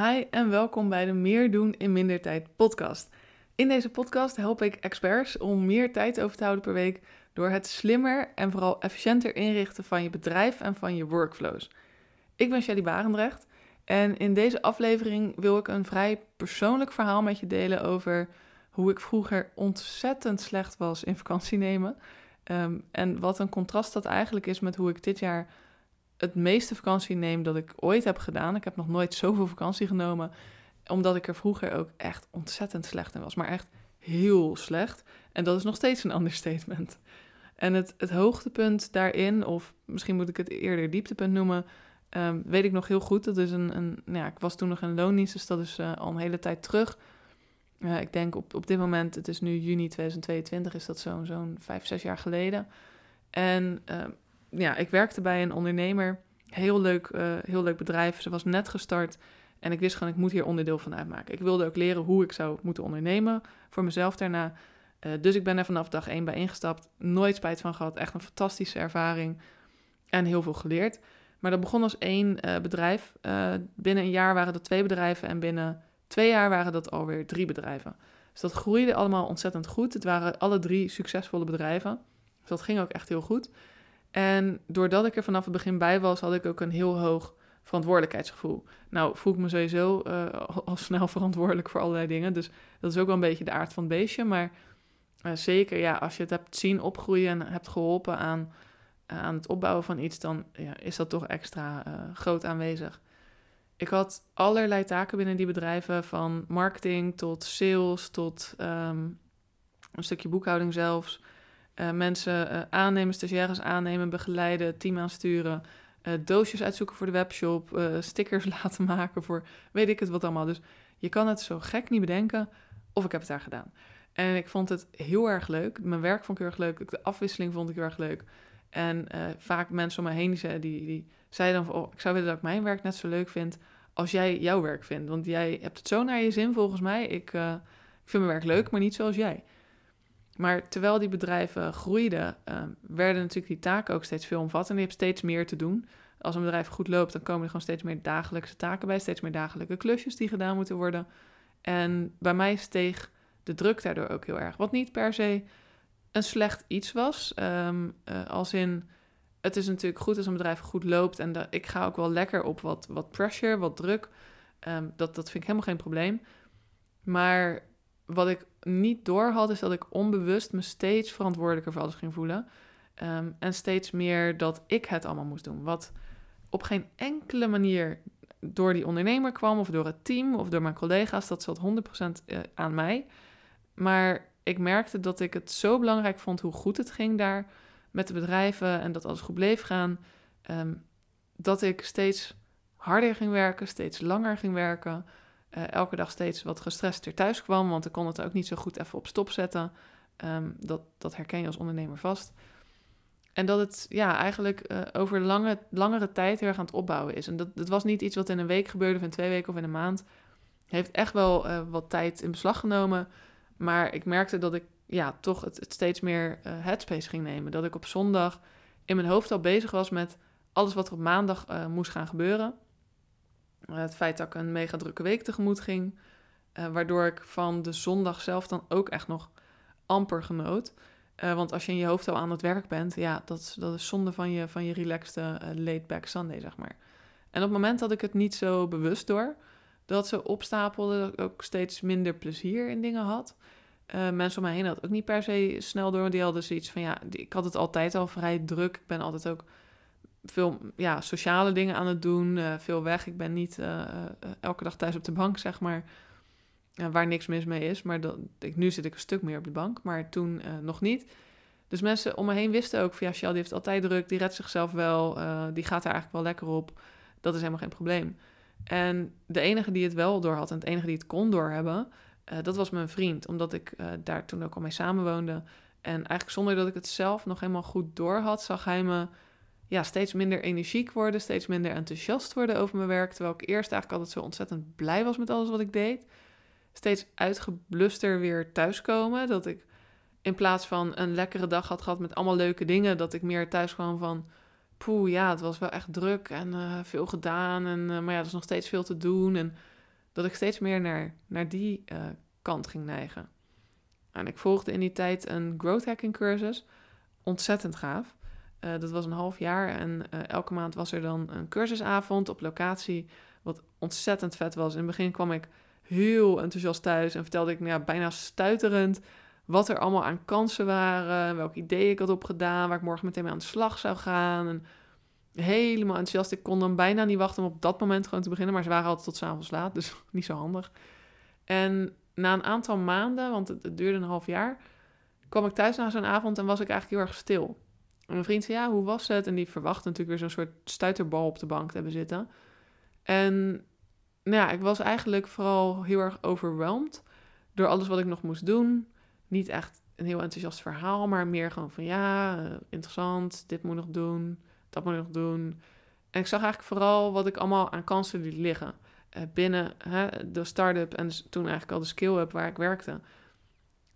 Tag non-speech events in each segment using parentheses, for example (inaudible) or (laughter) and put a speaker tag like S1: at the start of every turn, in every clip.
S1: Hi en welkom bij de Meer doen in minder tijd podcast. In deze podcast help ik experts om meer tijd over te houden per week door het slimmer en vooral efficiënter inrichten van je bedrijf en van je workflows. Ik ben Shelly Barendrecht en in deze aflevering wil ik een vrij persoonlijk verhaal met je delen over hoe ik vroeger ontzettend slecht was in vakantie nemen. Ehm, en wat een contrast dat eigenlijk is met hoe ik dit jaar het meeste vakantie neem dat ik ooit heb gedaan. Ik heb nog nooit zoveel vakantie genomen, omdat ik er vroeger ook echt ontzettend slecht in was. Maar echt heel slecht. En dat is nog steeds een (laughs) understatement. En het, het hoogtepunt daarin, of misschien moet ik het eerder dieptepunt noemen, um, weet ik nog heel goed. Dat is een, een nou ja, ik was toen nog in loondienst, dus dat is uh, al een hele tijd terug. Ik denk op, op dit moment, het is nu juni 2022, is dat zo'n zo'n vijf, zes jaar geleden. En uh, ja, ik werkte bij een ondernemer. Heel leuk, uh, heel leuk bedrijf. Ze was net gestart. En ik wist gewoon, ik moet hier onderdeel van uitmaken. Ik wilde ook leren hoe ik zou moeten ondernemen voor mezelf daarna. Uh, dus ik ben er vanaf dag één bij ingestapt. Nooit spijt van gehad. Echt een fantastische ervaring. En heel veel geleerd. Maar dat begon als één uh, bedrijf. binnen een jaar waren dat twee bedrijven. En binnen twee jaar waren dat alweer drie bedrijven. Dus dat groeide allemaal ontzettend goed. Het waren alle drie succesvolle bedrijven. Dus dat ging ook echt heel goed. En doordat ik er vanaf het begin bij was, had ik ook een heel hoog verantwoordelijkheidsgevoel. Nou, voel ik me sowieso uh, al, snel (laughs) verantwoordelijk voor allerlei dingen. Dus dat is ook wel een beetje de aard van het beestje. Maar uh, zeker, ja, als je het hebt zien opgroeien en hebt geholpen aan, uh, aan het opbouwen van iets, dan ja, is dat toch extra groot aanwezig. Ik had allerlei taken binnen die bedrijven, van marketing tot sales tot um, een stukje boekhouding zelfs. Uh, mensen uh, aannemen, stagiaires aannemen, begeleiden, team aansturen, uh, doosjes uitzoeken voor de webshop, stickers (laughs) laten maken voor weet ik het wat allemaal. Dus je kan het zo gek niet bedenken of ik heb het daar gedaan. En ik vond het heel erg leuk. Mijn werk vond ik heel erg leuk. De afwisseling vond ik heel erg leuk. En vaak mensen om me heen die, die, die zeiden dan oh, ik zou willen dat ik mijn werk net zo leuk vind als jij jouw werk vindt. Want jij hebt het zo naar je zin volgens mij. Ik, ik vind mijn werk leuk, maar niet zoals jij. Maar terwijl die bedrijven groeiden, uh, werden natuurlijk die taken ook steeds veel omvattender. Je hebt steeds meer te doen. Als een bedrijf goed loopt, dan komen er gewoon steeds meer dagelijkse taken bij, steeds meer dagelijke klusjes die gedaan moeten worden. En bij mij steeg de druk daardoor ook heel erg. Wat niet per se een slecht iets was. Um, uh, als in, het is natuurlijk goed als een bedrijf goed loopt. En ik ga ook wel lekker op wat, wat pressure, wat druk. Um, dat, dat vind ik helemaal geen probleem. Maar wat ik niet door had, is dat ik onbewust me steeds verantwoordelijker voor alles ging voelen. Um, en steeds meer dat ik het allemaal moest doen. Wat op geen enkele manier door die ondernemer kwam, of door het team, of door mijn collega's. Dat zat 100% eh, aan mij. Maar ik merkte dat ik het zo belangrijk vond hoe goed het ging daar met de bedrijven en dat alles goed bleef gaan. Um, dat ik steeds harder ging werken, steeds langer ging werken uh, elke dag steeds wat gestrester thuis kwam, want ik kon het ook niet zo goed even op stop zetten. Um, dat, dat herken je als ondernemer vast. En dat het ja, eigenlijk uh, over lange, langere tijd heel erg aan het opbouwen is. En dat, dat was niet iets wat in een week gebeurde, of in twee weken of in een maand. Heeft echt wel uh, wat tijd in beslag genomen. Maar ik merkte dat ik ja, toch het, het steeds meer headspace ging nemen. Dat ik op zondag in mijn hoofd al bezig was met alles wat er op maandag moest gaan gebeuren. Het feit dat ik een mega drukke week tegemoet ging. Uh, waardoor ik van de zondag zelf dan ook echt nog amper genoot. Uh, want als je in je hoofd al aan het werk bent, ja, dat, dat is zonde van je, van je relaxed uh, laid-back Sunday, zeg maar. En op het moment dat ik het niet zo bewust door, dat ze opstapelde, dat ik ook steeds minder plezier in dingen had. mensen om mij heen hadden ook niet per se snel door. Die hadden zoiets van, ja, ik had het altijd al vrij druk. Ik ben altijd ook veel ja, sociale dingen aan het doen, uh, veel weg. Ik ben niet uh, elke dag thuis op de bank, zeg maar, waar niks mis mee is. Maar dat, ik, nu zit ik een stuk meer op de bank, maar toen nog niet. Dus mensen om me heen wisten ook van ja, Shell die heeft altijd druk, die redt zichzelf wel, die gaat er eigenlijk wel lekker op. Dat is helemaal geen probleem. En de enige die het wel door had en het enige die het kon doorhebben, dat was mijn vriend. Omdat ik daar toen ook al mee samenwoonde. En eigenlijk zonder dat ik het zelf nog helemaal goed door had, zag hij me ja, steeds minder energiek worden, steeds minder enthousiast worden over mijn werk. Terwijl ik eerst eigenlijk altijd zo ontzettend blij was met alles wat ik deed. Steeds uitgebluster weer thuiskomen. Dat ik in plaats van een lekkere dag had gehad met allemaal leuke dingen, dat ik meer thuis kwam van. Poeh, ja, het was wel echt druk en uh, veel gedaan. En, uh, maar ja, er is nog steeds veel te doen. En dat ik steeds meer naar, naar die uh, kant ging neigen. En ik volgde in die tijd een growth hacking cursus. Ontzettend gaaf. Uh, dat was een half jaar en uh, elke maand was er dan een cursusavond op locatie. Wat ontzettend vet was. In het begin kwam ik heel enthousiast thuis en vertelde ik nou bijna stuiterend wat er allemaal aan kansen waren, welke ideeën ik had opgedaan, waar ik morgen meteen mee aan de slag zou gaan. En helemaal enthousiast. Ik kon dan bijna niet wachten om op dat moment gewoon te beginnen, maar ze waren altijd tot s'avonds laat, dus (laughs) niet zo handig. En na een aantal maanden, want het, duurde een half jaar, kwam ik thuis na zo'n avond en was ik eigenlijk heel erg stil. Mijn vriend zei, ja, hoe was het? En die verwachtte natuurlijk weer zo'n soort stuiterbal op de bank te hebben zitten. En nou ja, ik was eigenlijk vooral heel erg overweldigd door alles wat ik nog moest doen. Niet echt een heel enthousiast verhaal, maar meer gewoon van ja, eh, interessant, dit moet nog doen, dat moet nog doen. En ik zag eigenlijk vooral wat ik allemaal aan kansen liet liggen. Uh, binnen hè, de start-up en dus toen eigenlijk al de skill-up waar ik werkte.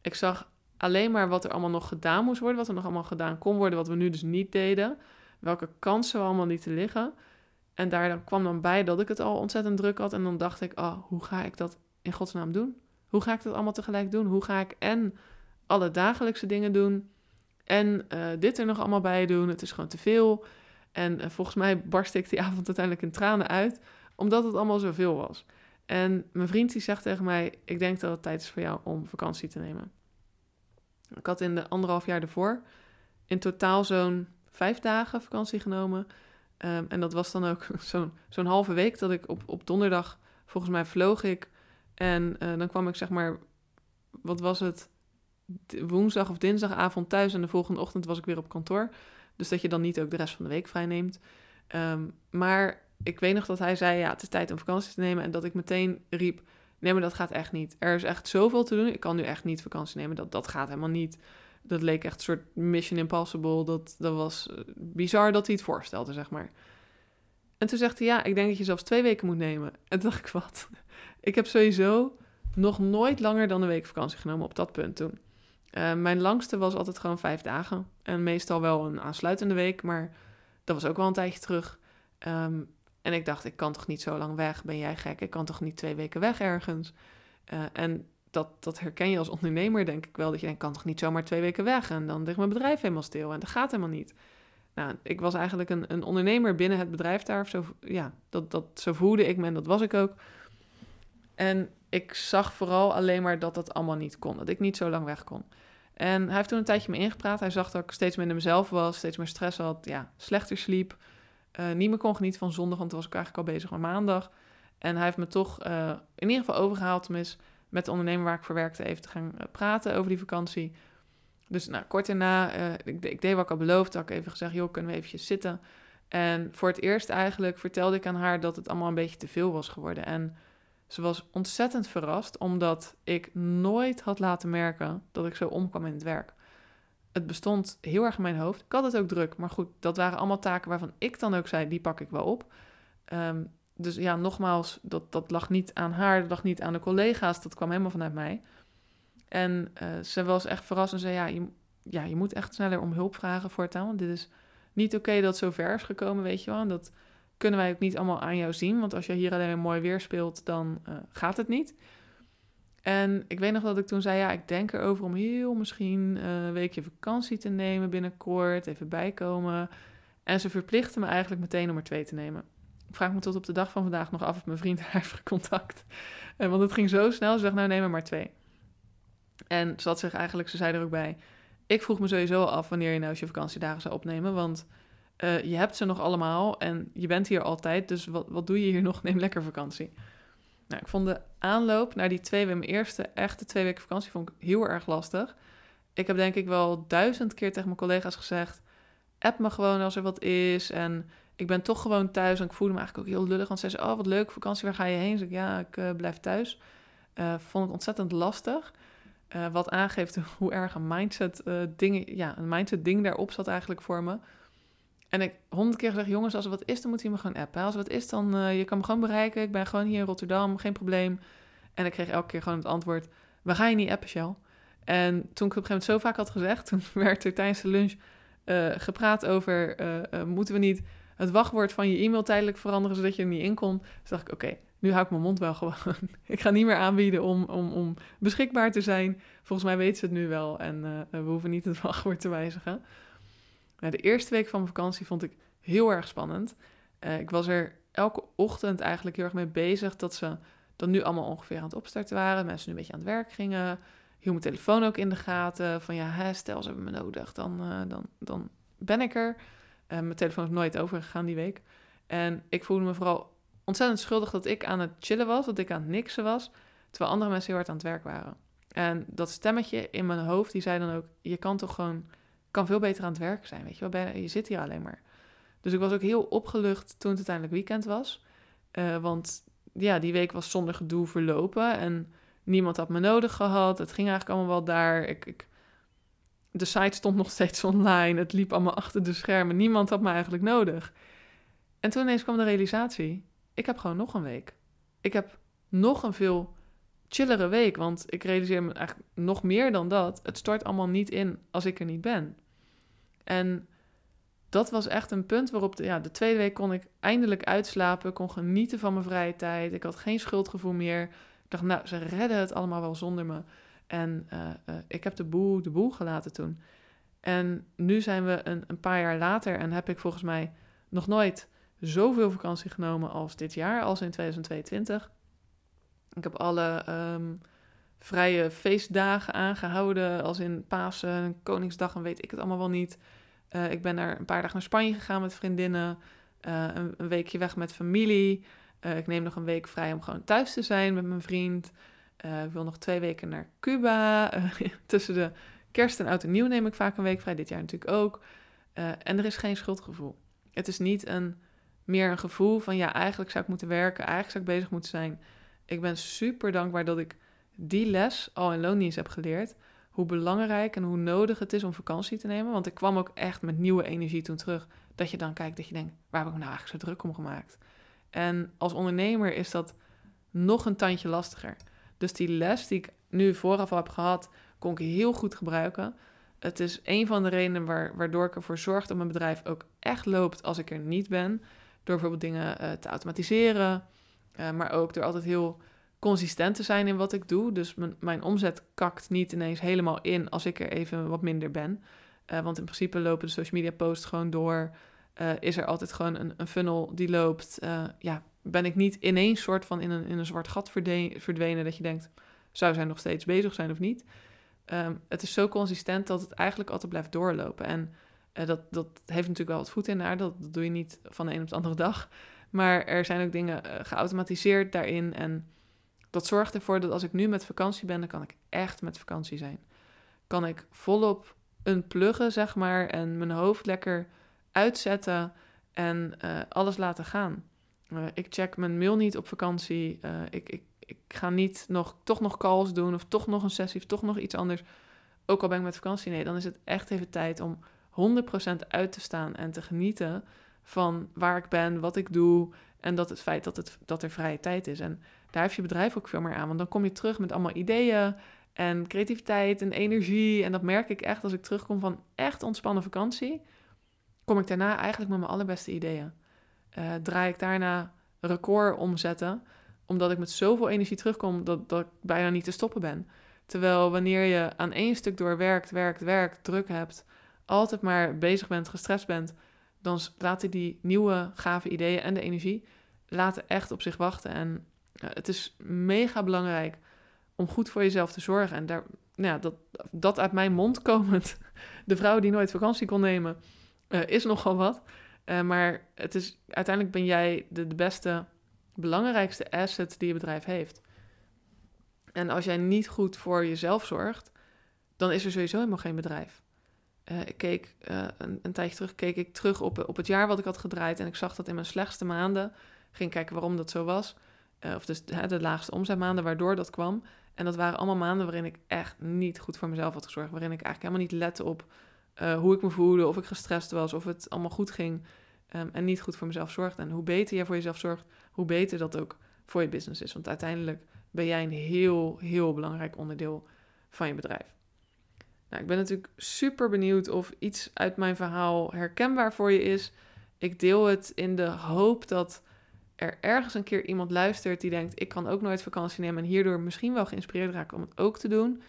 S1: Ik zag alleen maar wat er allemaal nog gedaan moest worden, wat er nog allemaal gedaan kon worden, wat we nu dus niet deden. Welke kansen we allemaal niet te liggen. En daar kwam dan bij dat ik het al ontzettend druk had. En dan dacht ik, oh, hoe ga ik dat in godsnaam doen? Hoe ga ik dat allemaal tegelijk doen? Hoe ga ik en alle dagelijkse dingen doen en uh, dit er nog allemaal bij doen? Het is gewoon te veel. En uh, volgens mij barstte ik die (laughs) avond uiteindelijk in tranen uit, omdat het allemaal zoveel was. En mijn vriend die zegt tegen mij, ik denk dat het tijd is voor jou om vakantie te nemen. Ik had in de anderhalf jaar ervoor in totaal zo'n vijf dagen vakantie genomen. Um, en dat was dan ook (laughs) zo'n zo'n halve week dat ik op, op donderdag, volgens mij vloog ik. En uh, dan kwam ik zeg maar, wat was het, woensdag of dinsdagavond thuis. En de volgende ochtend was ik weer op kantoor. Dus dat je dan niet ook de rest van de week vrij neemt. Um, maar ik weet nog dat hij zei, ja, het is tijd om vakantie te nemen. En dat ik meteen riep, nee, maar dat gaat echt niet. Er is echt zoveel te doen. Ik kan nu echt niet vakantie nemen. Dat, dat gaat helemaal niet. Dat leek echt een soort Mission Impossible. Dat, dat was eh, bizar dat hij het voorstelde, zeg maar. En toen zegt hij, ja, ik denk dat je zelfs twee weken moet nemen. En toen dacht ik, wat? (laughs) Ik heb sowieso nog nooit langer dan een week vakantie genomen op dat punt toen. Uh, mijn langste was altijd gewoon vijf dagen. En meestal wel een aansluitende week, maar dat was ook wel een tijdje terug. Um, en ik dacht, ik kan toch niet zo lang weg? Ben jij gek? Ik kan toch niet twee weken weg ergens? Uh, en dat, dat herken je als ondernemer, denk ik wel. Dat je denkt, kan toch niet zomaar twee weken weg? En dan ligt mijn bedrijf helemaal stil. En dat gaat helemaal niet. Nou, ik was eigenlijk een, een ondernemer binnen het bedrijf daar. Zo, ja, dat, dat, zo voelde ik me en dat was ik ook. En ik zag vooral alleen maar dat dat allemaal niet kon. Dat ik niet zo lang weg kon. En hij heeft toen een tijdje me ingepraat. Hij zag dat ik steeds minder mezelf was, steeds meer stress had, ja, slechter sliep. Niet meer kon genieten van zondag, want toen was ik eigenlijk al bezig met maandag. En hij heeft me toch uh, in ieder geval overgehaald, tenminste, met de ondernemer waar ik voor werkte, even te gaan uh, praten over die vakantie. Dus nou, kort daarna, ik, ik, deed wat ik al beloofd, had ik even gezegd, joh, kunnen we eventjes zitten? En voor het eerst eigenlijk vertelde ik aan haar dat het allemaal een beetje te veel was geworden. En ze was ontzettend verrast, omdat ik nooit had laten merken dat ik zo omkwam in het werk. Het bestond heel erg in mijn hoofd. Ik had het ook druk, maar goed, dat waren allemaal taken waarvan ik dan ook zei, die pak ik wel op. Um, dus ja, nogmaals, dat, dat lag niet aan haar, dat lag niet aan de collega's, dat kwam helemaal vanuit mij. En uh, ze was echt verrast en zei, ja je, ja, je moet echt sneller om hulp vragen voortaan, want dit is niet oké dat zo ver is gekomen, weet je wel. En dat kunnen wij ook niet allemaal aan jou zien. Want als je hier alleen mooi weer speelt, dan uh, gaat het niet. En ik weet nog dat ik toen zei, ja, ik denk erover om heel misschien uh, een weekje vakantie te nemen binnenkort, even bijkomen. En ze verplichten me eigenlijk meteen om er twee te nemen. Ik vraag me tot op de dag van vandaag nog af of mijn vriend (laughs) haar heeft contact. Uh, want het ging zo snel, ze zegt, nou neem er maar twee. En ze had zich eigenlijk, ze zei er ook bij, ik vroeg me sowieso af wanneer je nou eens je vakantiedagen zou opnemen, want uh, je hebt ze nog allemaal en je bent hier altijd, dus wat, wat doe je hier nog? Neem lekker vakantie. Nou, ik vond de aanloop naar die twee, mijn eerste echte twee weken vakantie, vond ik heel erg lastig. Ik heb denk ik wel duizend keer tegen mijn collega's gezegd, app me gewoon als er wat is. En ik ben toch gewoon thuis en ik voelde me eigenlijk ook heel lullig. Want zij zei, oh wat leuk, vakantie, waar ga je heen? Zeg ik, ja, ik uh, blijf thuis. Uh, vond ik ontzettend lastig. Uh, wat aangeeft hoe erg een mindset, ding, ja, een mindset ding daarop zat eigenlijk voor me. En ik honderd keer gezegd, jongens, als er wat is, dan moet je me gewoon appen. Als er wat is, dan uh, je kan me gewoon bereiken. Ik ben gewoon hier in Rotterdam, geen probleem. En ik kreeg elke keer gewoon het antwoord, we gaan je niet appen, Shell. En toen ik op een gegeven moment zo vaak had gezegd, (laughs) toen werd er tijdens de lunch uh, gepraat over, uh, moeten we niet het wachtwoord van je e-mail tijdelijk veranderen, zodat je er niet in kon. Dus dacht ik, oké, Nu hou ik mijn mond wel gewoon. (laughs) ik ga niet meer aanbieden om, om, om beschikbaar te zijn. Volgens mij weten ze het nu wel en we hoeven niet het wachtwoord te wijzigen. De eerste week van mijn vakantie vond ik heel erg spannend. Uh, ik was er elke ochtend eigenlijk heel erg mee bezig dat ze dan nu allemaal ongeveer aan het opstarten waren. Mensen nu een beetje aan het werk gingen. Hield mijn telefoon ook in de gaten. Van ja, stel ze hebben me nodig, dan, uh, dan, dan ben ik er. Uh, mijn telefoon is nooit overgegaan die week. En ik voelde me vooral ontzettend schuldig dat ik aan het chillen was, dat ik aan het niksen was, terwijl andere mensen heel hard aan het werk waren. En dat stemmetje in mijn hoofd, die zei dan ook, je kan toch gewoon, kan veel beter aan het werk zijn, weet je wel, je zit hier alleen maar. Dus ik was ook heel opgelucht toen het uiteindelijk weekend was, uh, want ja, die week was zonder gedoe verlopen en niemand had me nodig gehad, het ging eigenlijk allemaal wel daar, ik, ik de site stond nog steeds (laughs) online, het liep allemaal achter de schermen, niemand had me eigenlijk nodig. En toen ineens kwam de realisatie, ik heb gewoon nog een week. Ik heb nog een veel chillere week, want ik realiseer me eigenlijk nog meer dan dat. Het stort allemaal niet in als ik er niet ben. En dat was echt een punt waarop de, ja, de tweede week kon ik eindelijk uitslapen, kon genieten van mijn vrije tijd. Ik had geen schuldgevoel meer. Ik dacht, nou, ze redden het allemaal wel zonder me. En uh, uh, ik heb de boel, de boel gelaten toen. En nu zijn we een, een paar jaar later en heb ik volgens mij nog nooit zoveel vakantie genomen als dit jaar, als in 2022. Ik heb alle um, vrije feestdagen aangehouden, als in Pasen, Koningsdag en weet ik het allemaal wel niet. Uh, ik ben er een paar dagen naar Spanje gegaan met vriendinnen, uh, een, weekje weg met familie. Uh, ik neem nog een week vrij om gewoon thuis te zijn met mijn vriend. ik wil nog twee weken naar Cuba. (laughs) tussen de kerst en oud en nieuw neem ik vaak een week vrij, dit jaar natuurlijk ook. en er is geen schuldgevoel. Het is niet een meer een gevoel van ja, eigenlijk zou ik moeten werken, eigenlijk zou ik bezig moeten zijn. Ik ben super dankbaar dat ik die les al in loondienst heb geleerd. Hoe belangrijk en hoe nodig het is om vakantie te nemen. Want ik kwam ook echt met nieuwe energie toen terug. Dat je dan kijkt, dat je denkt, waar heb ik nou eigenlijk zo druk om gemaakt? En als ondernemer is dat nog een tandje lastiger. Dus die les die ik nu vooraf al heb gehad, kon ik heel goed gebruiken. Het is een van de redenen waar, waardoor ik ervoor zorg dat mijn bedrijf ook echt loopt als ik er niet ben. Door bijvoorbeeld dingen uh, te automatiseren, uh, maar ook door altijd heel consistent te zijn in wat ik doe. Dus mijn omzet kakt niet ineens helemaal in als ik er even wat minder ben. Uh, want in principe lopen de social media posts gewoon door. is er altijd gewoon een, een funnel die loopt. ja, ben ik niet ineens soort van in een, in een zwart gat verdwenen dat je denkt, zou zij nog steeds bezig zijn of niet? Um, het is zo consistent dat het eigenlijk altijd blijft doorlopen. En dat, dat heeft natuurlijk wel wat voet in haar. Dat, dat, doe je niet van de een op de andere dag. Maar er zijn ook dingen uh, geautomatiseerd daarin. En dat zorgt ervoor dat als ik nu met vakantie ben, dan kan ik echt met vakantie zijn. Kan ik volop een pluggen, zeg maar, en mijn hoofd lekker uitzetten en uh, alles laten gaan. ik check mijn mail niet op vakantie. ik, ik, ik ga niet nog, toch nog calls doen of toch nog een sessie of toch nog iets anders. Ook al ben ik met vakantie. Nee, dan is het echt even tijd om 100% uit te staan en te genieten van waar ik ben, wat ik doe en dat het feit dat, het, dat er vrije tijd is. En daar heeft je bedrijf ook veel meer aan, want dan kom je terug met allemaal ideeën en creativiteit en energie. En dat merk ik echt als ik terugkom van echt ontspannen vakantie. Kom ik daarna eigenlijk met mijn allerbeste ideeën. Uh, draai ik daarna record omzetten, omdat ik met zoveel energie terugkom dat, dat ik bijna niet te stoppen ben. Terwijl wanneer je aan één stuk door werkt, werkt, werkt, druk hebt, altijd maar bezig bent, gestrest bent, dan laten die nieuwe gave ideeën en de energie laten echt op zich wachten. En het is mega belangrijk om goed voor jezelf te zorgen. En daar, nou ja, dat, dat uit mijn mond komend, (laughs) de vrouw die nooit vakantie kon nemen, uh, is nogal wat. Uh, maar het is, uiteindelijk ben jij de, de beste, belangrijkste asset die je bedrijf heeft. En als jij niet goed voor jezelf zorgt, dan is er sowieso helemaal geen bedrijf. Uh, ik keek uh, een, een, tijdje terug, keek ik terug op, op het jaar wat ik had gedraaid. En ik zag dat in mijn slechtste maanden, ging kijken waarom dat zo was. Uh, of dus de, de laagste omzetmaanden, waardoor dat kwam. En dat waren allemaal maanden waarin ik echt niet goed voor mezelf had gezorgd. Waarin ik eigenlijk helemaal niet lette op hoe ik me voelde, of ik gestrest was, of het allemaal goed ging. Um, en niet goed voor mezelf zorgde. En hoe beter je voor jezelf zorgt, hoe beter dat ook voor je business is. Want uiteindelijk ben jij een heel, heel belangrijk onderdeel van je bedrijf. Nou, ik ben natuurlijk super benieuwd of iets uit mijn verhaal herkenbaar voor je is. Ik deel het in de hoop dat er ergens een keer iemand luistert die denkt: ik kan ook nooit vakantie nemen en hierdoor misschien wel geïnspireerd raken om het ook te doen,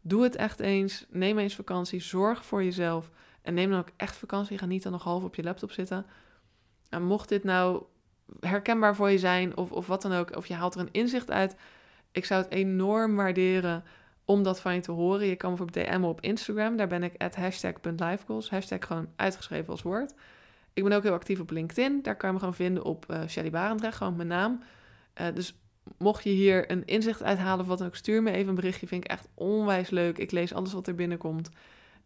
S1: doe het echt eens. Neem eens vakantie. Zorg voor jezelf. En neem dan ook echt vakantie. Ga niet dan nog half op je laptop zitten. En mocht dit nou herkenbaar voor je zijn of, of wat dan ook, of je haalt er een inzicht uit, ik zou het enorm waarderen om dat van je te horen. Je kan bijvoorbeeld DM'en op Instagram. Daar ben ik at hashtag.lifegoals. Hashtag gewoon uitgeschreven als woord. Ik ben ook heel actief op LinkedIn. Daar kan je me gewoon vinden op uh, Shelly Barendrecht, gewoon mijn naam. Uh, dus mocht je hier een inzicht uithalen of wat dan ook, stuur me even een berichtje. Vind ik echt onwijs leuk. Ik lees alles wat er binnenkomt.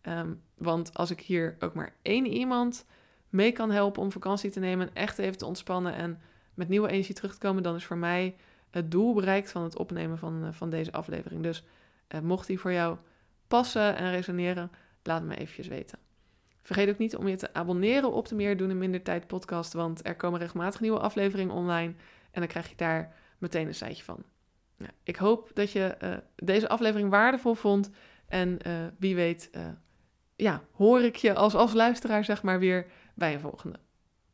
S1: Um, want als ik hier ook maar één iemand mee kan helpen om vakantie te nemen en echt even te ontspannen en met nieuwe energie terug te komen, dan is voor mij het doel bereikt van het opnemen van, uh, van deze aflevering. Dus mocht die voor jou passen en resoneren, laat me eventjes weten. Vergeet ook niet om je te abonneren op de Meer Doen in Minder Tijd podcast, want er komen regelmatig nieuwe afleveringen online en dan krijg je daar meteen een seitje van. Nou, ik hoop dat je uh, deze aflevering waardevol vond en uh, wie weet, ja, hoor ik je als, als luisteraar zeg maar weer bij een volgende.